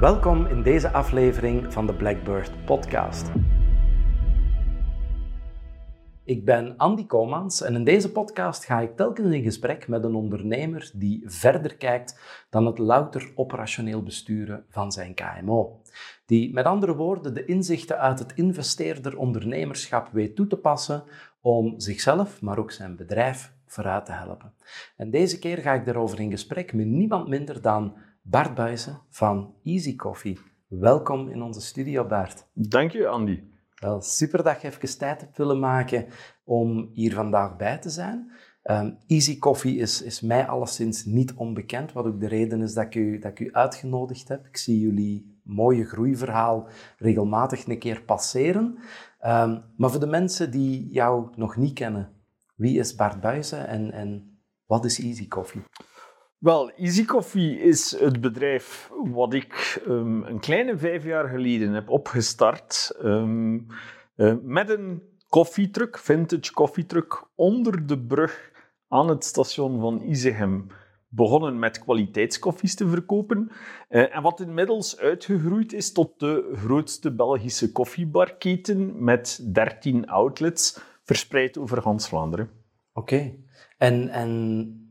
Welkom in deze aflevering van de Blackbird Podcast. Ik ben Andy Komans en in deze podcast ga ik telkens in gesprek met een ondernemer die verder kijkt dan het louter operationeel besturen van zijn KMO. Die met andere woorden de inzichten uit het investeerder ondernemerschap weet toe te passen om zichzelf, maar ook zijn bedrijf vooruit te helpen. En deze keer ga ik daarover in gesprek met niemand minder dan Bart Buijsen van Easy Coffee. Welkom in onze studio, Bart. Dank je, Andy. Wel, super dat je even tijd hebt willen maken om hier vandaag bij te zijn. Um, Easy Coffee is, is mij alleszins niet onbekend, wat ook de reden is dat ik, u, dat ik u uitgenodigd heb. Ik zie jullie mooie groeiverhaal regelmatig een keer passeren. Um, maar voor de mensen die jou nog niet kennen, wie is Bart Buijzen en, en wat is Easy Coffee? Wel, Easy Coffee is het bedrijf wat ik um, een kleine vijf jaar geleden heb opgestart um, uh, met een koffietruck, vintage koffietruck, onder de brug aan het station van Izegem begonnen met kwaliteitskoffies te verkopen. Uh, en wat inmiddels uitgegroeid is tot de grootste Belgische koffiebarketen met 13 outlets verspreid over Hans Vlaanderen. Oké. En, en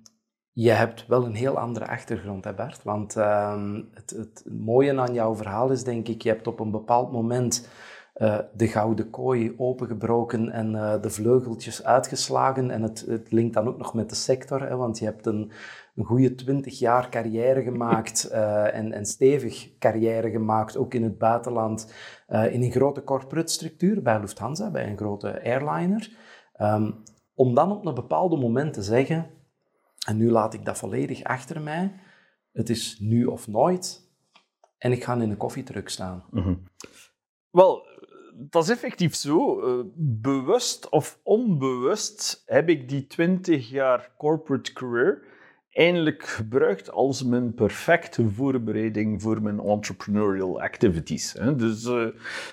je hebt wel een heel andere achtergrond, hè Bart? Want uh, het, het, mooie aan jouw verhaal is, denk ik, je hebt op een bepaald moment uh, de gouden kooi opengebroken en uh, de vleugeltjes uitgeslagen. En het, het linkt dan ook nog met de sector, hè, want je hebt een, een goede twintig jaar carrière gemaakt uh, en, en stevig carrière gemaakt, ook in het buitenland, in een grote corporate structuur, bij Lufthansa, bij een grote airliner. Um, om dan op een bepaald moment te zeggen en nu laat ik dat volledig achter mij. Het is nu of nooit. En ik ga in een koffietruck staan. -hmm. Wel, dat is effectief zo. Uh, bewust of onbewust heb ik die 20 jaar corporate career eindelijk gebruikt als mijn perfecte voorbereiding voor mijn entrepreneurial activities. Dus uh,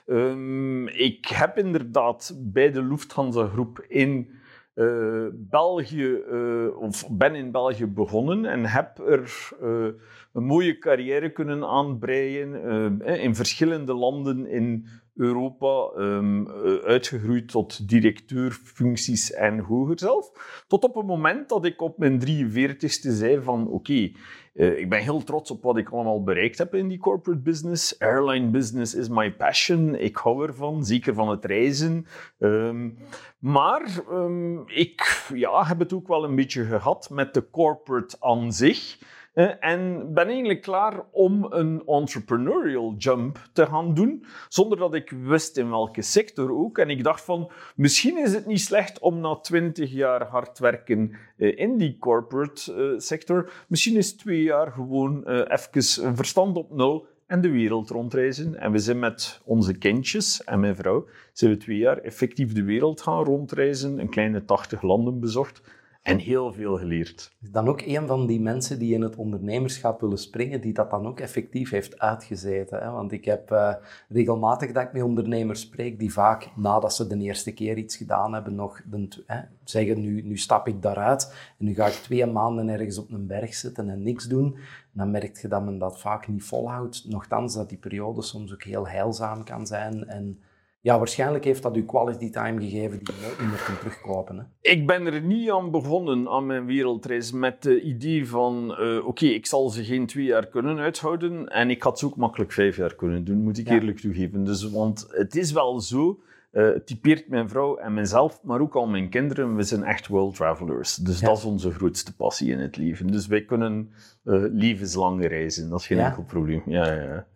um, ik heb inderdaad bij de Lufthansa groep in uh, België, uh, of ben in België begonnen en heb er uh, een mooie carrière kunnen aanbreien in verschillende landen in Europa, um, uitgegroeid tot directeurfuncties en hoger zelf. Tot op het moment dat ik op mijn 43ste zei van oké, uh, ik ben heel trots op wat ik allemaal bereikt heb in die corporate business. Airline business is my passion. Ik hou ervan, zeker van het reizen. Um, maar um, ik ja, heb het ook wel een beetje gehad met de corporate aan zich. En ben eigenlijk klaar om een entrepreneurial jump te gaan doen, zonder dat ik wist in welke sector ook. En ik dacht van, misschien is het niet slecht om na twintig jaar hard werken eh, in die corporate eh, sector, misschien is twee jaar gewoon eh, even verstand op nul en de wereld rondreizen. En we zijn met onze kindjes en mijn vrouw, zijn we twee jaar effectief de wereld gaan rondreizen, een kleine 80 landen bezocht en heel veel geleerd. Dan ook een van die mensen die in het ondernemerschap willen springen, die dat dan ook effectief heeft uitgezeten. Hè? Want ik heb uh, regelmatig dat ik met ondernemers spreek, die vaak nadat ze de eerste keer iets gedaan hebben, nog hè, zeggen, nu, nu stap ik daaruit en nu ga ik twee maanden ergens op een berg zitten en niks doen. En dan merk je dat men dat vaak niet volhoudt. Nochtans dat die periode soms ook heel heilzaam kan zijn en ja, waarschijnlijk heeft dat u quality time gegeven die je nooit meer kunt terugkopen. Hè? Ik ben er niet aan begonnen aan mijn wereldreis met het idee van uh, oké, okay, ik zal ze geen twee jaar kunnen uithouden en ik had ze ook makkelijk vijf jaar kunnen doen, moet ik ja. eerlijk toegeven. Dus, want het is wel zo, uh, typeert mijn vrouw en mijzelf, maar ook al mijn kinderen, we zijn echt world travelers. Dus ja. dat is onze grootste passie in het leven. Dus wij kunnen uh, levenslang reizen, dat is geen ja. enkel probleem. Ja, ja,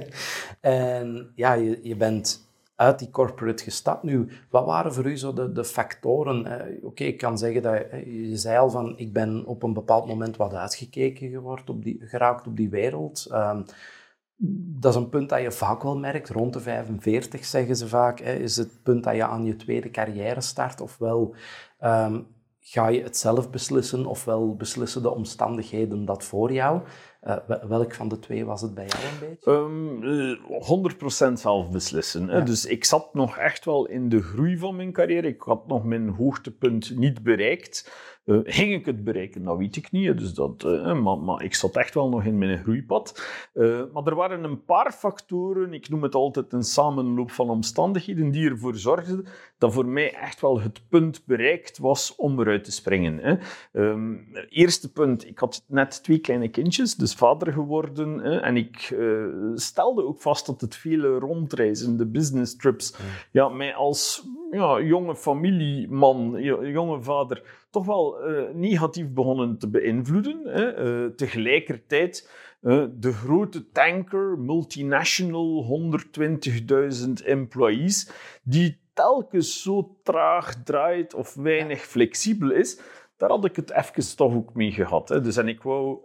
en ja, je, je bent uit die corporate gestapt. Nu, wat waren voor u zo de, de factoren? Eh, Oké, ik kan zeggen dat je zei al van, ik ben op een bepaald moment wat uitgekeken geworden, op die, geraakt op die wereld. Um, dat is een punt dat je vaak wel merkt. Rond de 45 zeggen ze vaak, is het punt dat je aan je tweede carrière start. Ofwel um, ga je het zelf beslissen, ofwel beslissen de omstandigheden dat voor jou. Uh, welk van de twee was het bij jou een beetje? Um, 100% zelf beslissen. Ja. Dus ik zat nog echt wel in de groei van mijn carrière. Ik had nog mijn hoogtepunt niet bereikt. Uh, ging ik het bereiken? Dat weet ik niet. Dus dat, uh, maar, maar, ik zat echt wel nog in mijn groeipad. Uh, maar er waren een paar factoren, ik noem het altijd een samenloop van omstandigheden, die ervoor zorgden dat voor mij echt wel het punt bereikt was om eruit te springen. Hè. Um, eerste punt, ik had net twee kleine kindjes, dus vader geworden. Hè, en ik stelde ook vast dat het vele rondreizen, de business trips, ja, mij als ja, jonge familieman, jonge vader toch wel uh, negatief begonnen te beïnvloeden. Hè. Uh, tegelijkertijd de grote tanker, multinational, 120.000 employees, die telkens zo traag draait of weinig flexibel is, daar had ik het even toch ook mee gehad. Hè. Dus en ik wou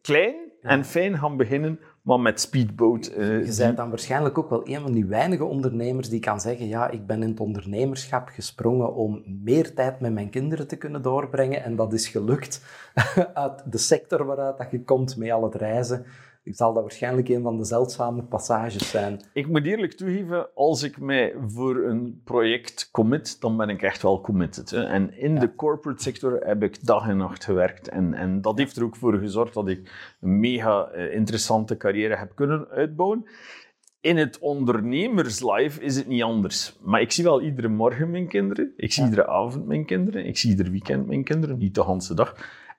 klein en fijn gaan beginnen, maar met speedboat. Uh, je bent dan waarschijnlijk ook wel een van die weinige ondernemers die kan zeggen: Ja, ik ben in het ondernemerschap gesprongen om meer tijd met mijn kinderen te kunnen doorbrengen. En dat is gelukt uit de sector waaruit dat je komt met al het reizen zal dat waarschijnlijk een van de zeldzame passages zijn. Ik moet eerlijk toegeven, als ik mij voor een project commit, dan ben ik echt wel committed. Hè. En in de corporate sector heb ik dag en nacht gewerkt. En, en dat heeft er ook voor gezorgd dat ik een mega eh, interessante carrière heb kunnen uitbouwen. In het ondernemerslife is het niet anders. Maar ik zie wel iedere morgen mijn kinderen. Ik zie iedere avond mijn kinderen. Ik zie ieder weekend mijn kinderen. Niet de hele dag.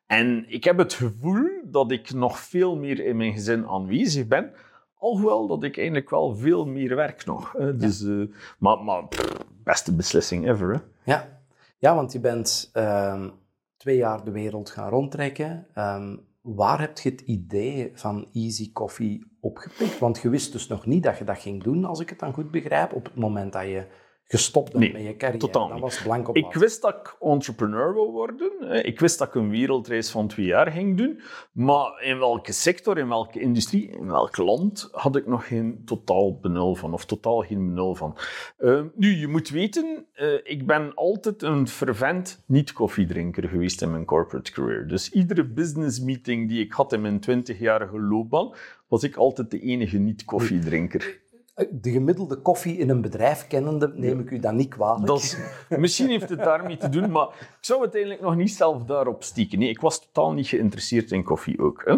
En ik heb het gevoel dat ik nog veel meer in mijn gezin aanwezig ben. Alhoewel dat ik eigenlijk wel veel meer werk nog. Hè. Dus, ja. uh, maar, maar pff, beste beslissing ever. Hè. Ja. ja, want je bent um, twee jaar de wereld gaan rondtrekken. Um, waar heb je het idee van Easy Coffee opgepikt? Want je wist dus nog niet dat je dat ging doen, als ik het dan goed begrijp, op het moment dat je gestopt bent met je carrière. Totaal dat was blank op Ik wist dat ik entrepreneur wil worden. Ik wist dat ik een wereldreis van twee jaar ging doen. Maar in welke sector, in welke industrie, in welk land had ik nog geen totaal benul van. Of totaal geen benul van. Uh, nu, je moet weten, uh, ik ben altijd een fervent niet-koffiedrinker geweest in mijn corporate career. Dus iedere business meeting die ik had in mijn 20-jarige loopbaan, was ik altijd de enige niet-koffiedrinker de gemiddelde koffie in een bedrijf kennende, neem ik u dan niet kwalijk. Dat is, misschien heeft het daarmee te doen, maar ik zou het eigenlijk nog niet zelf daarop steken. Nee, ik was totaal niet geïnteresseerd in koffie ook. Hè.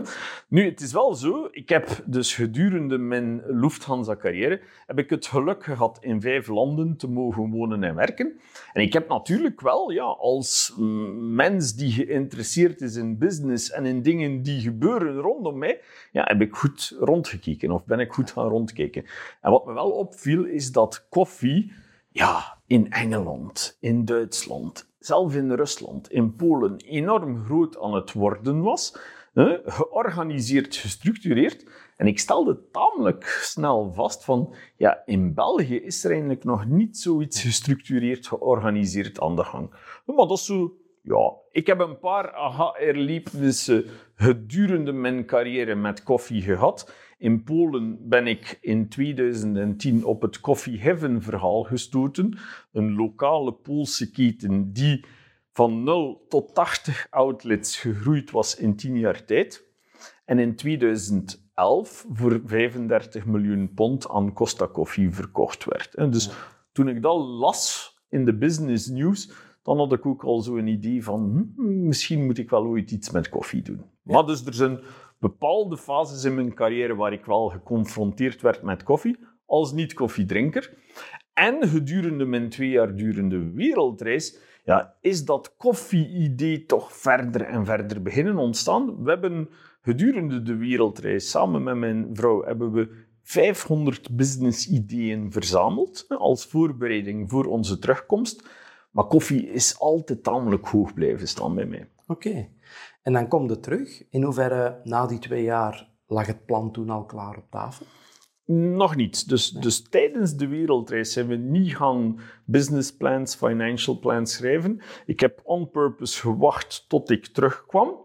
Nu, het is wel zo, ik heb dus gedurende mijn Lufthansa-carrière heb ik het geluk gehad in vijf landen te mogen wonen en werken. En ik heb natuurlijk wel, ja, als mens die geïnteresseerd is in business en in dingen die gebeuren rondom mij, ja, heb ik goed rondgekeken of ben ik goed gaan rondkijken. Wat me wel opviel, is dat koffie ja, in Engeland, in Duitsland, zelfs in Rusland, in Polen enorm groot aan het worden was. georganiseerd, gestructureerd. En ik stelde tamelijk snel vast van, ja, in België is er eigenlijk nog niet zoiets gestructureerd, georganiseerd aan de gang. Maar dat is zo, ja, ik heb een paar aha-erlebnissen gedurende mijn carrière met koffie gehad. In Polen ben ik in 2010 op het Coffee Heaven verhaal gestoten. Een lokale Poolse keten die van 0 tot 80 outlets gegroeid was in 10 jaar tijd. En in 2011 voor 35 miljoen pond aan Costa Coffee verkocht werd. En dus toen ik dat las in de business news, dan had ik ook al zo'n idee van hm, misschien moet ik wel ooit iets met koffie doen. Ja. Maar dus er zijn bepaalde fases in mijn carrière waar ik wel geconfronteerd werd met koffie, als niet-koffiedrinker. En gedurende mijn twee jaar durende wereldreis ja, is dat koffie-idee toch verder en verder beginnen ontstaan. We hebben gedurende de wereldreis, samen met mijn vrouw, hebben we 500 business-ideeën verzameld als voorbereiding voor onze terugkomst. Maar koffie is altijd tamelijk hoog blijven staan bij mij. Oké. En dan komt het terug. In hoeverre na die twee jaar lag het plan toen al klaar op tafel? Nog niet. Dus, dus tijdens de wereldreis zijn we niet gaan business plans, financial plans schrijven. Ik heb on purpose gewacht tot ik terugkwam.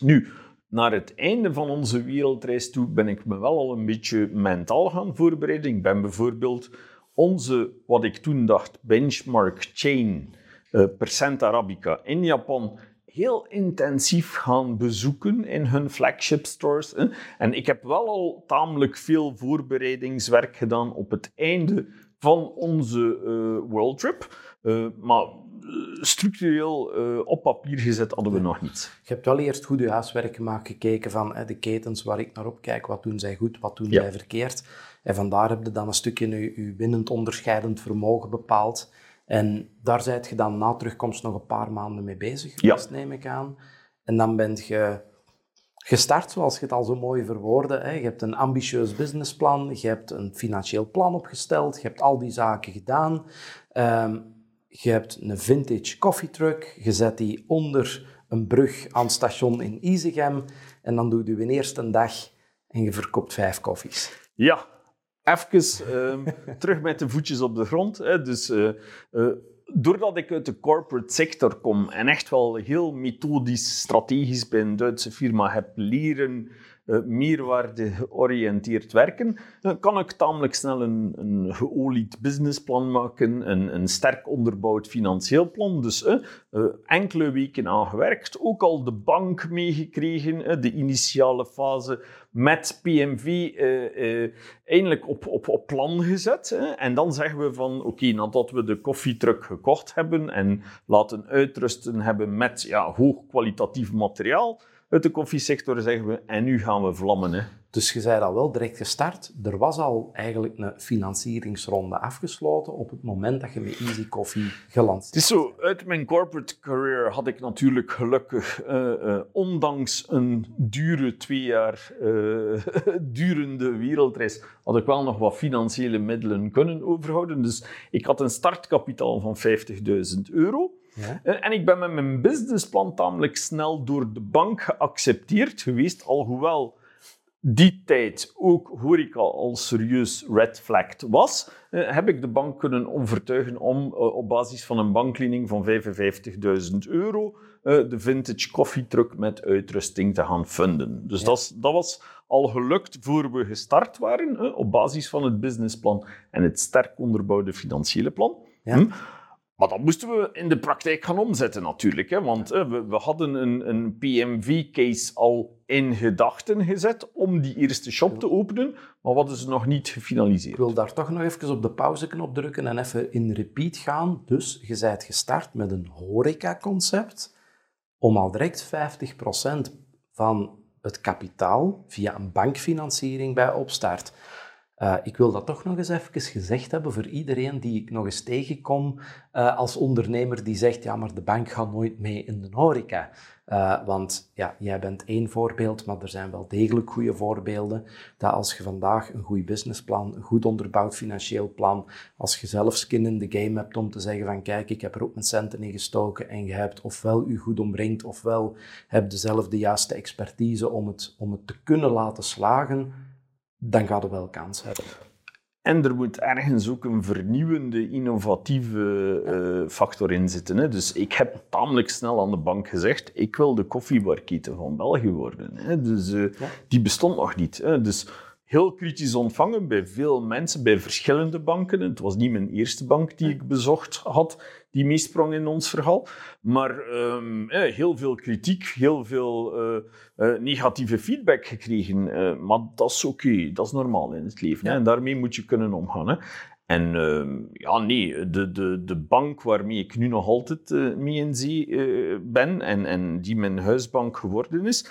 Nu, naar het einde van onze wereldreis toe ben ik me wel al een beetje mentaal gaan voorbereiden. Ik ben bijvoorbeeld onze, wat ik toen dacht, benchmark chain, uh, Percent Arabica in Japan heel intensief gaan bezoeken in hun flagship stores. En ik heb wel al tamelijk veel voorbereidingswerk gedaan op het einde van onze uh, World Trip. Uh, maar structureel uh, op papier gezet hadden we nog niet. Je hebt wel eerst goed je huiswerk gemaakt, gekeken van de ketens waar ik naar op kijk, wat doen zij goed, wat doen zij verkeerd. En vandaar heb je dan een stukje je, je winnend onderscheidend vermogen bepaald. En daar zijt je dan na terugkomst nog een paar maanden mee bezig geweest, neem ik aan. En dan ben je gestart, zoals je het al zo mooi verwoordde. Hè. Je hebt een ambitieus businessplan, je hebt een financieel plan opgesteld, je hebt al die zaken gedaan. Um, je hebt een vintage koffietruck, je zet die onder een brug aan het station in Izegem en dan doe je een eerste dag en je verkoopt vijf koffies. Ja, even uh, terug met de voetjes op de grond. Hè. Dus, uh, uh, doordat ik uit de corporate sector kom en echt wel heel methodisch, strategisch bij een Duitse firma heb leren meerwaarde georiënteerd werken, dan kan ik tamelijk snel een, een geolied businessplan maken, een, een sterk onderbouwd financieel plan. Dus uh, enkele weken aan gewerkt, ook al de bank meegekregen, de initiale fase met PMV uh, eindelijk op, op, op plan gezet. En dan zeggen we van, oké, nadat we de koffietruck gekocht hebben en laten uitrusten hebben met ja, hoog kwalitatief materiaal, uit de koffiesector zeggen we, en nu gaan we vlammen. Hè. Dus je zei dat wel direct gestart. Er was al eigenlijk een financieringsronde afgesloten op het moment dat je met Easy Coffee gelanceerd Het is zo, uit mijn corporate career had ik natuurlijk gelukkig, uh, uh, ondanks een dure twee jaar uh, durende wereldreis, had ik wel nog wat financiële middelen kunnen overhouden. Dus ik had een startkapitaal van 50.000 euro. Ja. En ik ben met mijn businessplan tamelijk snel door de bank geaccepteerd geweest, alhoewel die tijd ook horeca al serieus red flagged was, heb ik de bank kunnen overtuigen om eh, op basis van een banklening van 55.000 euro eh, de vintage koffietruck met uitrusting te gaan funden. Dus dat, dat, was al gelukt voor we gestart waren, op basis van het businessplan en het sterk onderbouwde financiële plan. Ja. Hm? Maar dat moesten we in de praktijk gaan omzetten natuurlijk. Hè? Want we, we, hadden een, een PMV-case al in gedachten gezet om die eerste shop te openen, maar wat is nog niet gefinaliseerd. Ik wil daar toch nog even op de pauzeknop drukken en even in repeat gaan. Dus je bent gestart met een horeca-concept om al direct 50% van het kapitaal via een bankfinanciering bij opstart uh, ik wil dat toch nog eens even gezegd hebben voor iedereen die ik nog eens tegenkom uh, als ondernemer die zegt, ja, maar de bank gaat nooit mee in de horeca. Uh, want ja, jij bent één voorbeeld, maar er zijn wel degelijk goede voorbeelden. Dat als je vandaag een goed businessplan, een goed onderbouwd financieel plan, als je zelf skin in the game hebt om te zeggen van kijk, ik heb er ook mijn centen in gestoken en je hebt ofwel je goed omringd, ofwel heb je juiste expertise om het, om het te kunnen laten slagen, dan gaat er wel kans hebben. En er moet ergens ook een vernieuwende, innovatieve uh, factor in zitten. Hè. Dus ik heb tamelijk snel aan de bank gezegd, ik wil de koffiebarketen van België worden. Hè. Dus uh, ja. die bestond nog niet. Hè. Dus heel kritisch ontvangen bij veel mensen, bij verschillende banken. Het was niet mijn eerste bank die ik bezocht had, die meesprong in ons verhaal. Maar um, heel veel kritiek, heel veel uh, uh, negatieve feedback gekregen. Uh, maar dat is oké, okay. dat is normaal in het leven. Ja. Hè? En daarmee moet je kunnen omgaan. Hè? En uh, ja, nee, de, de, de bank waarmee ik nu nog altijd uh, mee in zee uh, ben en, en die mijn huisbank geworden is,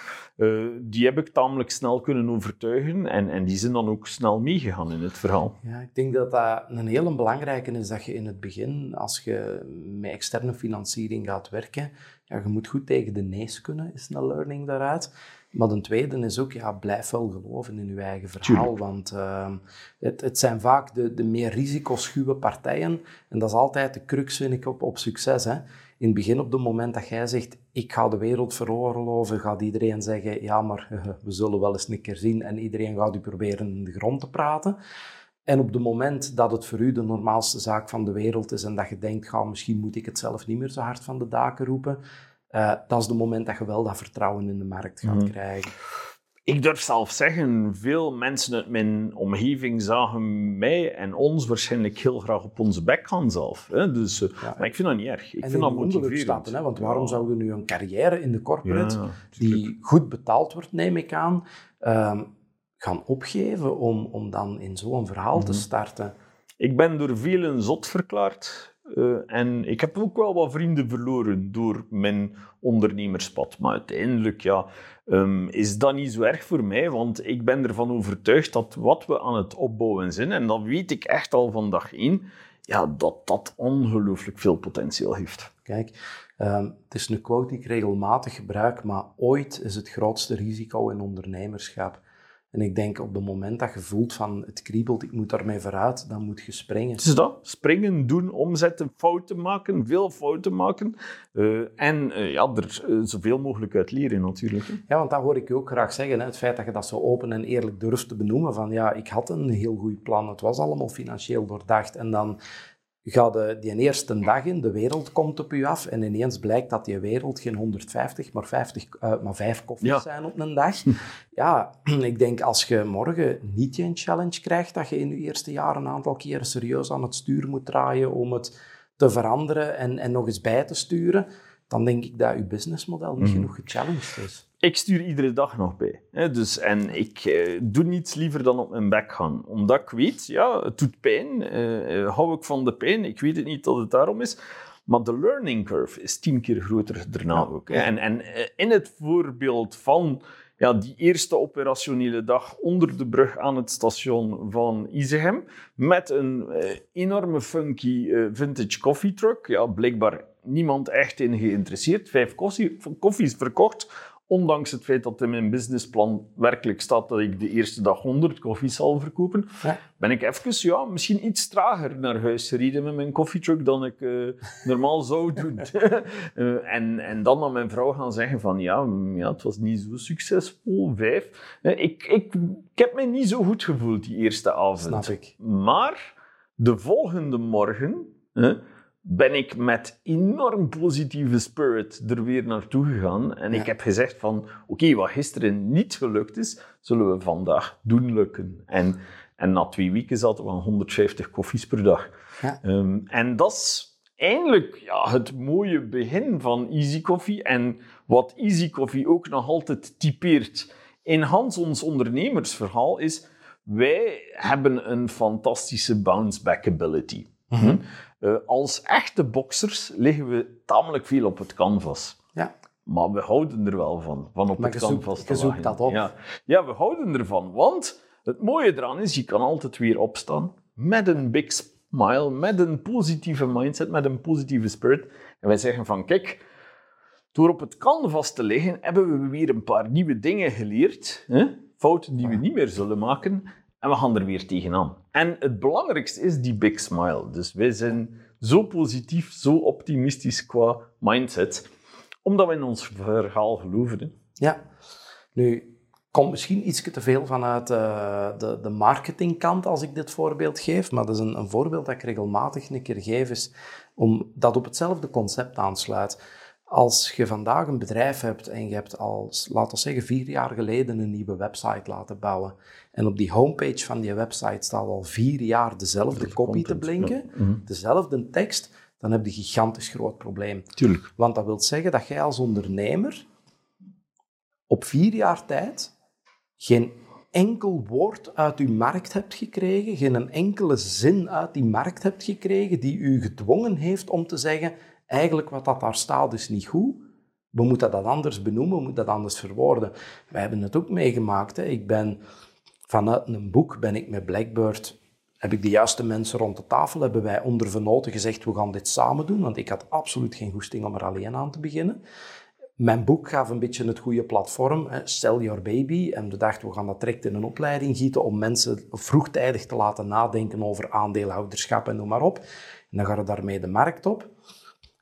die heb ik tamelijk snel kunnen overtuigen en, en die zijn dan ook snel meegegaan in het verhaal. Ja, ik denk dat dat een hele belangrijke is dat je in het begin, als je met externe financiering gaat werken, ja, je moet goed tegen de nee's kunnen, is een learning daaruit. Maar een tweede is ook, ja, blijf wel geloven in je eigen verhaal. Want uh, het, het, zijn vaak de, de meer risicoschuwe partijen. En dat is altijd de crux, vind ik, op, op succes. Hè. In het begin, op het moment dat jij zegt, ik ga de wereld veroorloven, gaat iedereen zeggen, ja, maar we zullen wel eens een keer zien. En iedereen gaat u proberen in de grond te praten. En op het moment dat het voor u de normaalste zaak van de wereld is en dat je denkt, ga, misschien moet ik het zelf niet meer zo hard van de daken roepen, uh, dat is het moment dat je wel dat vertrouwen in de markt gaat mm. krijgen. ik durf zelf zeggen, veel mensen uit mijn omgeving zagen mij en ons waarschijnlijk heel graag op onze bek gaan zelf. Hè? Dus, Ja, maar ik vind dat niet erg. Ik en vind dat motiverend. stappen, hè? want waarom Ja. zouden we nu een carrière in de corporate, Ja, die goed betaald wordt, neem ik aan, ehm, gaan opgeven om, om dan in zo'n verhaal te Mhm. starten? Ik ben door velen zot verklaard. Eh, en ik heb ook wel wat vrienden verloren door mijn ondernemerspad. Maar uiteindelijk ja, ehm, is dat niet zo erg voor mij, want ik ben ervan overtuigd dat wat we aan het opbouwen zijn, en dat weet ik echt al van dag één, ja, dat dat ongelooflijk veel potentieel heeft. Kijk, ehm, het is een quote die ik regelmatig gebruik, maar ooit is het grootste risico in ondernemerschap. En ik denk op het moment dat je voelt van het kriebelt, ik moet daarmee vooruit, dan moet je springen. Is dat. Springen, doen, omzetten, fouten maken, veel fouten maken. eh, en eh, ja, er eh, zoveel mogelijk uit leren natuurlijk. hè. Ja, want dat hoor ik je ook graag zeggen. Hè? Het feit dat je dat zo open en eerlijk durft te benoemen. Van ja, ik had een heel goed plan. Het was allemaal financieel doordacht. En dan gaat de, die eerste dag in, de wereld komt op je af. En ineens blijkt dat die wereld geen 150, maar, 50, eh, maar 5 koffies Ja. zijn op een dag. Ja, ik denk als je morgen niet je challenge krijgt, dat je in je eerste jaar een aantal keren serieus aan het stuur moet draaien om het te veranderen en, en nog eens bij te sturen, dan denk ik dat je businessmodel niet Mhm. genoeg gechallenged is. Ik stuur iedere dag nog bij. Hè, dus, en ik eh, doe niets liever dan op mijn bek gaan. Omdat ik weet, ja, het doet pijn. eh, eh, hou ik van de pijn. Ik weet het niet dat het daarom is. Maar de learning curve is tien keer groter daarna Ja. ook. Hè. En, en eh, in het voorbeeld van ja, die eerste operationele dag onder de brug aan het station van Isegem, met een eh, enorme funky vintage coffee truck. Ja, blijkbaar niemand echt in geïnteresseerd. Vijf koffie- koffies verkocht. Ondanks het feit dat in mijn businessplan werkelijk staat dat ik de eerste dag 100 koffies zal verkopen, Ja. ben ik even, ja, misschien iets trager naar huis gereden met mijn koffietruck dan ik eh, normaal zou doen. Eh, en, en dan aan mijn vrouw gaan zeggen van, ja, mm, ja het was niet zo succesvol, vijf. Eh, ik, ik, ik heb me niet zo goed gevoeld die eerste avond. Snap ik. Maar de volgende morgen ben ik met enorm positieve spirit er weer naartoe gegaan. En Ja. ik heb gezegd van, oké, wat gisteren niet gelukt is, zullen we vandaag doen lukken. En, en na twee weken zaten we aan 150 koffies per dag. Ja. Ehm, en dat is eigenlijk ja, het mooie begin van Easy Coffee. En wat Easy Coffee ook nog altijd typeert in Hans ons ondernemersverhaal is... Wij hebben een fantastische bounce-back ability. Mhm. Eh, als echte boxers liggen we tamelijk veel op het canvas. Ja. Maar we houden er wel van, van op Maar het zoekt- canvas je te zoekt lachen. dat op. Ja. ja, we houden ervan. Want het mooie eraan is, je kan altijd weer opstaan met een big smile, met een positieve mindset, met een positieve spirit. En wij zeggen van, kijk, door op het canvas te liggen, hebben we weer een paar nieuwe dingen geleerd. Hè? Fouten die we niet meer zullen maken. En we gaan er weer tegenaan. En het belangrijkste is die big smile. Dus wij zijn zo positief, zo optimistisch qua mindset, omdat we in ons verhaal geloven. Ja. Nu, komt misschien iets te veel vanuit eh, de, de marketingkant als ik dit voorbeeld geef, maar dat is een, een voorbeeld dat ik regelmatig een keer geef, is om dat op hetzelfde concept aansluit. Als je vandaag een bedrijf hebt en je hebt al, laten we zeggen, vier jaar geleden een nieuwe website laten bouwen, en op die homepage van die website staat al vier jaar dezelfde copy te blinken, ja. Mhm. dezelfde tekst, dan heb je een gigantisch groot probleem. Tuurlijk. Want dat wil zeggen dat jij als ondernemer op vier jaar tijd geen enkel woord uit uw markt hebt gekregen, geen enkele zin uit die markt hebt gekregen die u gedwongen heeft om te zeggen, eigenlijk wat dat daar staat is niet goed. We moeten dat anders benoemen, we moeten dat anders verwoorden. Wij hebben het ook meegemaakt. Hè. Ik ben vanuit een boek ben ik met Blackbird heb ik de juiste mensen rond de tafel, hebben wij onder vernoten gezegd, we gaan dit samen doen, want ik had absoluut geen goesting om er alleen aan te beginnen. Mijn boek gaf een beetje het goede platform, hè, Sell Your Baby, en we dachten, we gaan dat direct in een opleiding gieten om mensen vroegtijdig te laten nadenken over aandeelhouderschap en noem maar op. En dan gaat het daarmee de markt op.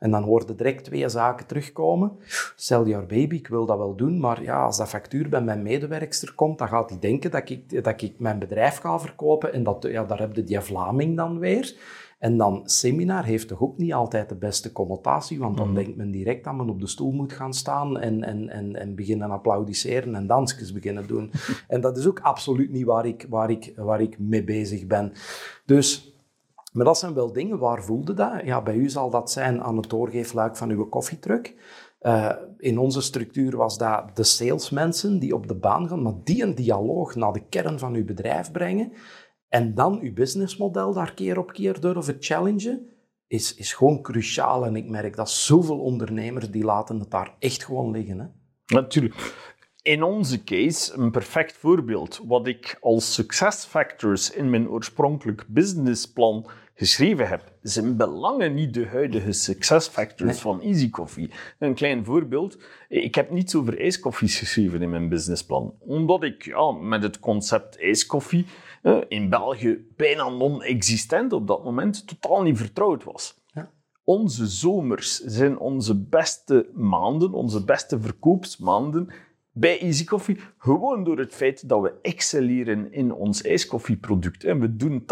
En dan hoorde direct twee zaken terugkomen. Sell your baby, ik wil dat wel doen, maar ja, als dat factuur bij mijn medewerkster komt, dan gaat hij denken dat ik, dat ik mijn bedrijf ga verkopen en dat, ja, daar heb je die Vlaming dan weer. En dan seminar heeft toch ook niet altijd de beste connotatie, want dan Mhm. denkt men direct dat men op de stoel moet gaan staan en, en, en, en beginnen applaudisseren en dansjes beginnen doen. en dat is ook absoluut niet waar ik, waar ik, waar ik mee bezig ben. Dus, maar dat zijn wel dingen, waar voelde dat? Ja, bij u zal dat zijn aan het doorgeefluik van uw koffietruck. Eh, in onze structuur was dat de salesmensen die op de baan gaan, maar die een dialoog naar de kern van uw bedrijf brengen en dan uw businessmodel daar keer op keer durven challengen, is, is gewoon cruciaal. En ik merk dat zoveel ondernemers, die laten het daar echt gewoon liggen. Hè? Natuurlijk. In onze case, een perfect voorbeeld. Wat ik als success factors in mijn oorspronkelijk businessplan geschreven heb, zijn belangen niet de huidige success factors van Easy Coffee. Een klein voorbeeld. Ik heb niets over ijskoffies geschreven in mijn businessplan. Omdat ik ja, met het concept ijskoffie eh, in België bijna non-existent op dat moment totaal niet vertrouwd was. Ja. Onze zomers zijn onze beste maanden, onze beste verkoopsmaanden bij Easy Coffee. Gewoon door het feit dat we excelleren in ons ijskoffieproduct. En we doen 80%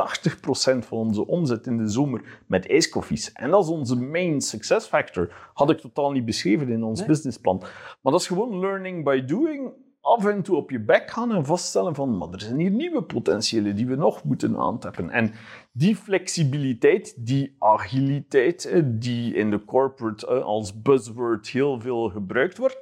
van onze omzet in de zomer met ijskoffies. En dat is onze main success factor. Had ik totaal niet beschreven in ons Nee. businessplan. Maar dat is gewoon learning by doing. Af en toe op je bek gaan en vaststellen van, maar er zijn hier nieuwe potentiëlen die we nog moeten aantappen. En die flexibiliteit, die agiliteit, eh, die in de corporate eh, als buzzword heel veel gebruikt wordt,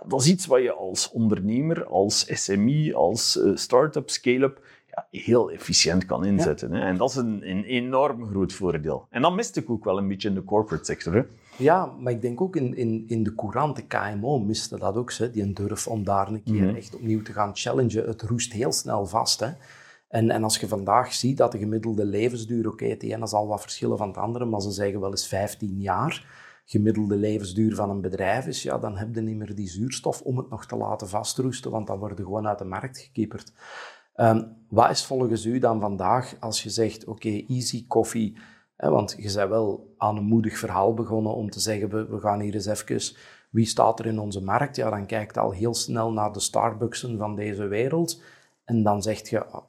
ja, dat is iets wat je als ondernemer, als SME, als eh, start-up, scale-up ja, heel efficiënt kan inzetten. Hè? En dat is een, een enorm groot voordeel. En dat miste ik ook wel een beetje in de corporate sector. Hè? Ja, maar ik denk ook in, in, in de courant, de KMO, miste dat ook. Hè? Die een durf om daar een keer Mhm. echt opnieuw te gaan challengen. Het roest heel snel vast. Hè? En, en als je vandaag ziet dat de gemiddelde levensduur, oké, het ene zal wat verschillen van het andere, maar ze zeggen wel eens 15 jaar gemiddelde levensduur van een bedrijf is, ja, dan heb je niet meer die zuurstof om het nog te laten vastroesten, want dan worden gewoon uit de markt gekieperd. Ehm, wat is volgens u dan vandaag als je zegt, oké, easy coffee, hè, want je bent wel aan een moedig verhaal begonnen om te zeggen, we, we gaan hier eens even, wie staat er in onze markt? Ja, dan kijkt al heel snel naar de Starbucksen van deze wereld en dan zegt je, ah,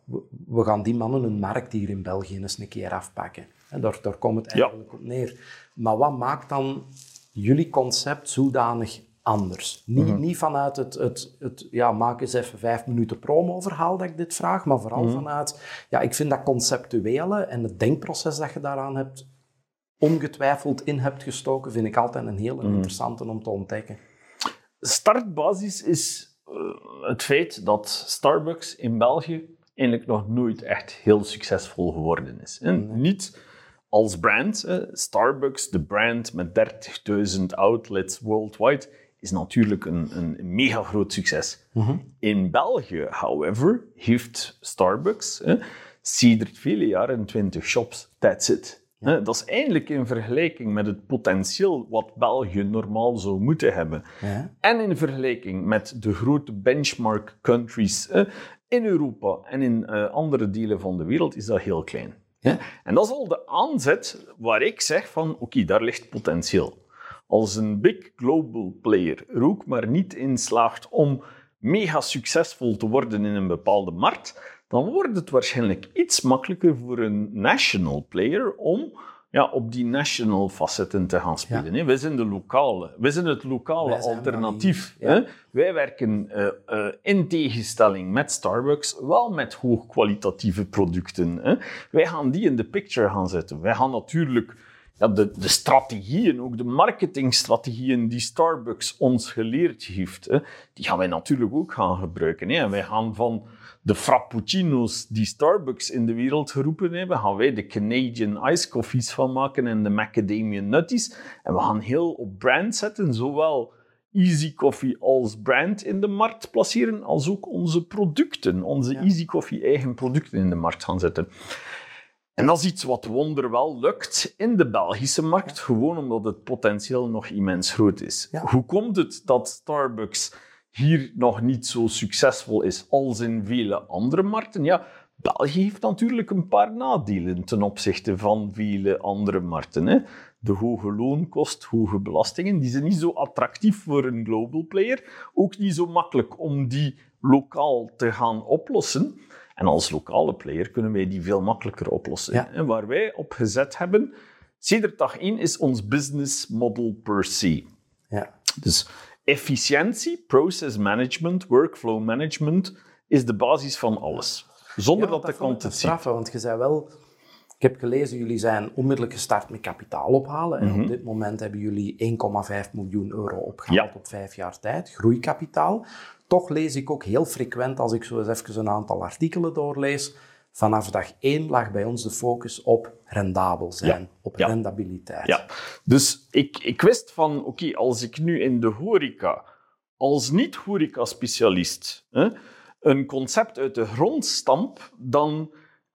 we, gaan die mannen hun markt hier in België eens een keer afpakken. En daar, daar komt het Ja. eigenlijk op neer. Maar wat maakt dan jullie concept zodanig anders? Niet, niet vanuit het, het, het ja, maak eens even vijf minuten promo-verhaal dat ik dit vraag, maar vooral vanuit, ja, ik vind dat conceptuele en het denkproces dat je daaraan hebt, ongetwijfeld in hebt gestoken, vind ik altijd een heel interessante om te ontdekken. startbasis is eh, het feit dat Starbucks in België eigenlijk nog nooit echt heel succesvol geworden is. En Niet als brand. eh, Starbucks, de brand met 30.000 outlets worldwide, is natuurlijk een, een mega groot succes. In België, however, heeft Starbucks eh, sedert vele jaren 20 shops. That's it. Eh, Dat is eigenlijk in vergelijking met het potentieel wat België normaal zou moeten hebben. Ja. En in vergelijking met de grote benchmark countries eh, in Europa en in eh, andere delen van de wereld is dat heel klein. Ja. En dat is al de aanzet waar ik zeg van oké, daar ligt potentieel. Als een big global player er ook maar niet in slaagt om mega succesvol te worden in een bepaalde markt, dan wordt het waarschijnlijk iets makkelijker voor een national player om ja, op die national facetten te gaan spelen. hè. Wij zijn de lokale, wij zijn het lokale zijn alternatief. hè. Wij werken eh, eh, in tegenstelling met Starbucks wel met hoogkwalitatieve producten. Hè. Wij gaan die in de picture gaan zetten. Wij gaan natuurlijk ja, de, de strategieën, ook de marketingstrategieën die Starbucks ons geleerd heeft, hè, die gaan wij natuurlijk ook gaan gebruiken. Hè. En wij gaan van de frappuccino's die Starbucks in de wereld geroepen hebben, gaan wij de Canadian Ice Coffees van maken en de Macadamia Nutties. En we gaan heel op brand zetten, zowel Easy Coffee als brand in de markt placeren, als ook onze producten, onze Ja. Easy Coffee eigen producten in de markt gaan zetten. En dat is iets wat wonderwel lukt in de Belgische markt, gewoon omdat het potentieel nog immens groot is. Ja. Hoe komt het dat Starbucks hier nog niet zo succesvol is als in vele andere markten? Ja, België heeft natuurlijk een paar nadelen ten opzichte van vele andere markten. Hè. De hoge loonkost, hoge belastingen, die zijn niet zo attractief voor een global player. Ook niet zo makkelijk om die lokaal te gaan oplossen. En als lokale player kunnen wij die veel makkelijker oplossen. Ja. En waar wij op gezet hebben, sinds dag 1 is ons business model per se. Ja. Dus efficiëntie, process management, workflow management is de basis van alles. Zonder Ja, dat de klant het ziet. want je zei wel... Ik heb gelezen, jullie zijn onmiddellijk gestart met kapitaal ophalen. En Mhm. op dit moment hebben jullie 1,5 miljoen euro opgehaald Ja. op vijf jaar tijd. Groeikapitaal. Toch lees ik ook heel frequent, als ik zo eens even een aantal artikelen doorlees, vanaf dag 1 lag bij ons de focus op rendabel zijn, Ja. op Ja. rendabiliteit. Ja, dus ik, ik wist van, oké, als ik nu in de horeca, als niet-horeca-specialist, een concept uit de grond stamp, dan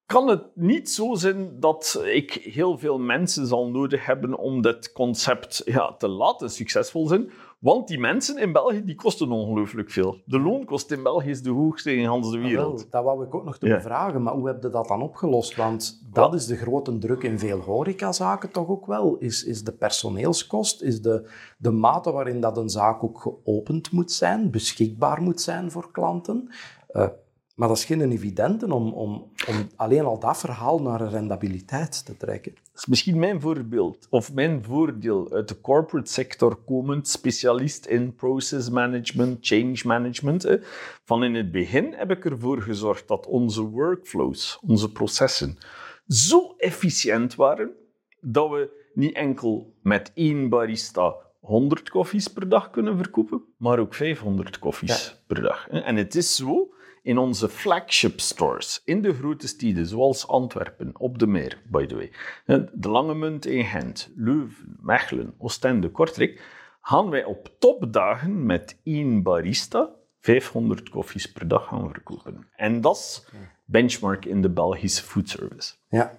kan het niet zo zijn dat ik heel veel mensen zal nodig hebben om dit concept ja, te laten succesvol zijn. Want die mensen in België die kosten ongelooflijk veel. De loonkost in België is de hoogste in heel de Ah, wereld. Wel, dat wou ik ook nog te Ja. vragen, maar hoe heb je dat dan opgelost? Want dat is de grote druk in veel horecazaken toch ook wel. Is, is de personeelskost, is de, de mate waarin dat een zaak ook geopend moet zijn, beschikbaar moet zijn voor klanten. Eh, maar dat is geen evidente om, om, om alleen al dat verhaal naar een rendabiliteit te trekken. Dat is misschien mijn voorbeeld, of mijn voordeel uit de corporate sector komend, specialist in process management, change management. hè. Van in het begin heb ik ervoor gezorgd dat onze workflows, onze processen, zo efficiënt waren dat we niet enkel met één barista 100 koffies per dag kunnen verkopen, maar ook 500 koffies per dag. En het is zo in onze flagship stores in de grote steden, zoals Antwerpen, op de Meer, by the way, hè, de Lange Munt in Gent, Leuven, Mechelen, Oostende, Kortrijk, gaan wij op topdagen met één barista 500 koffies per dag gaan verkopen. En dat is benchmark in de Belgische foodservice. Ja.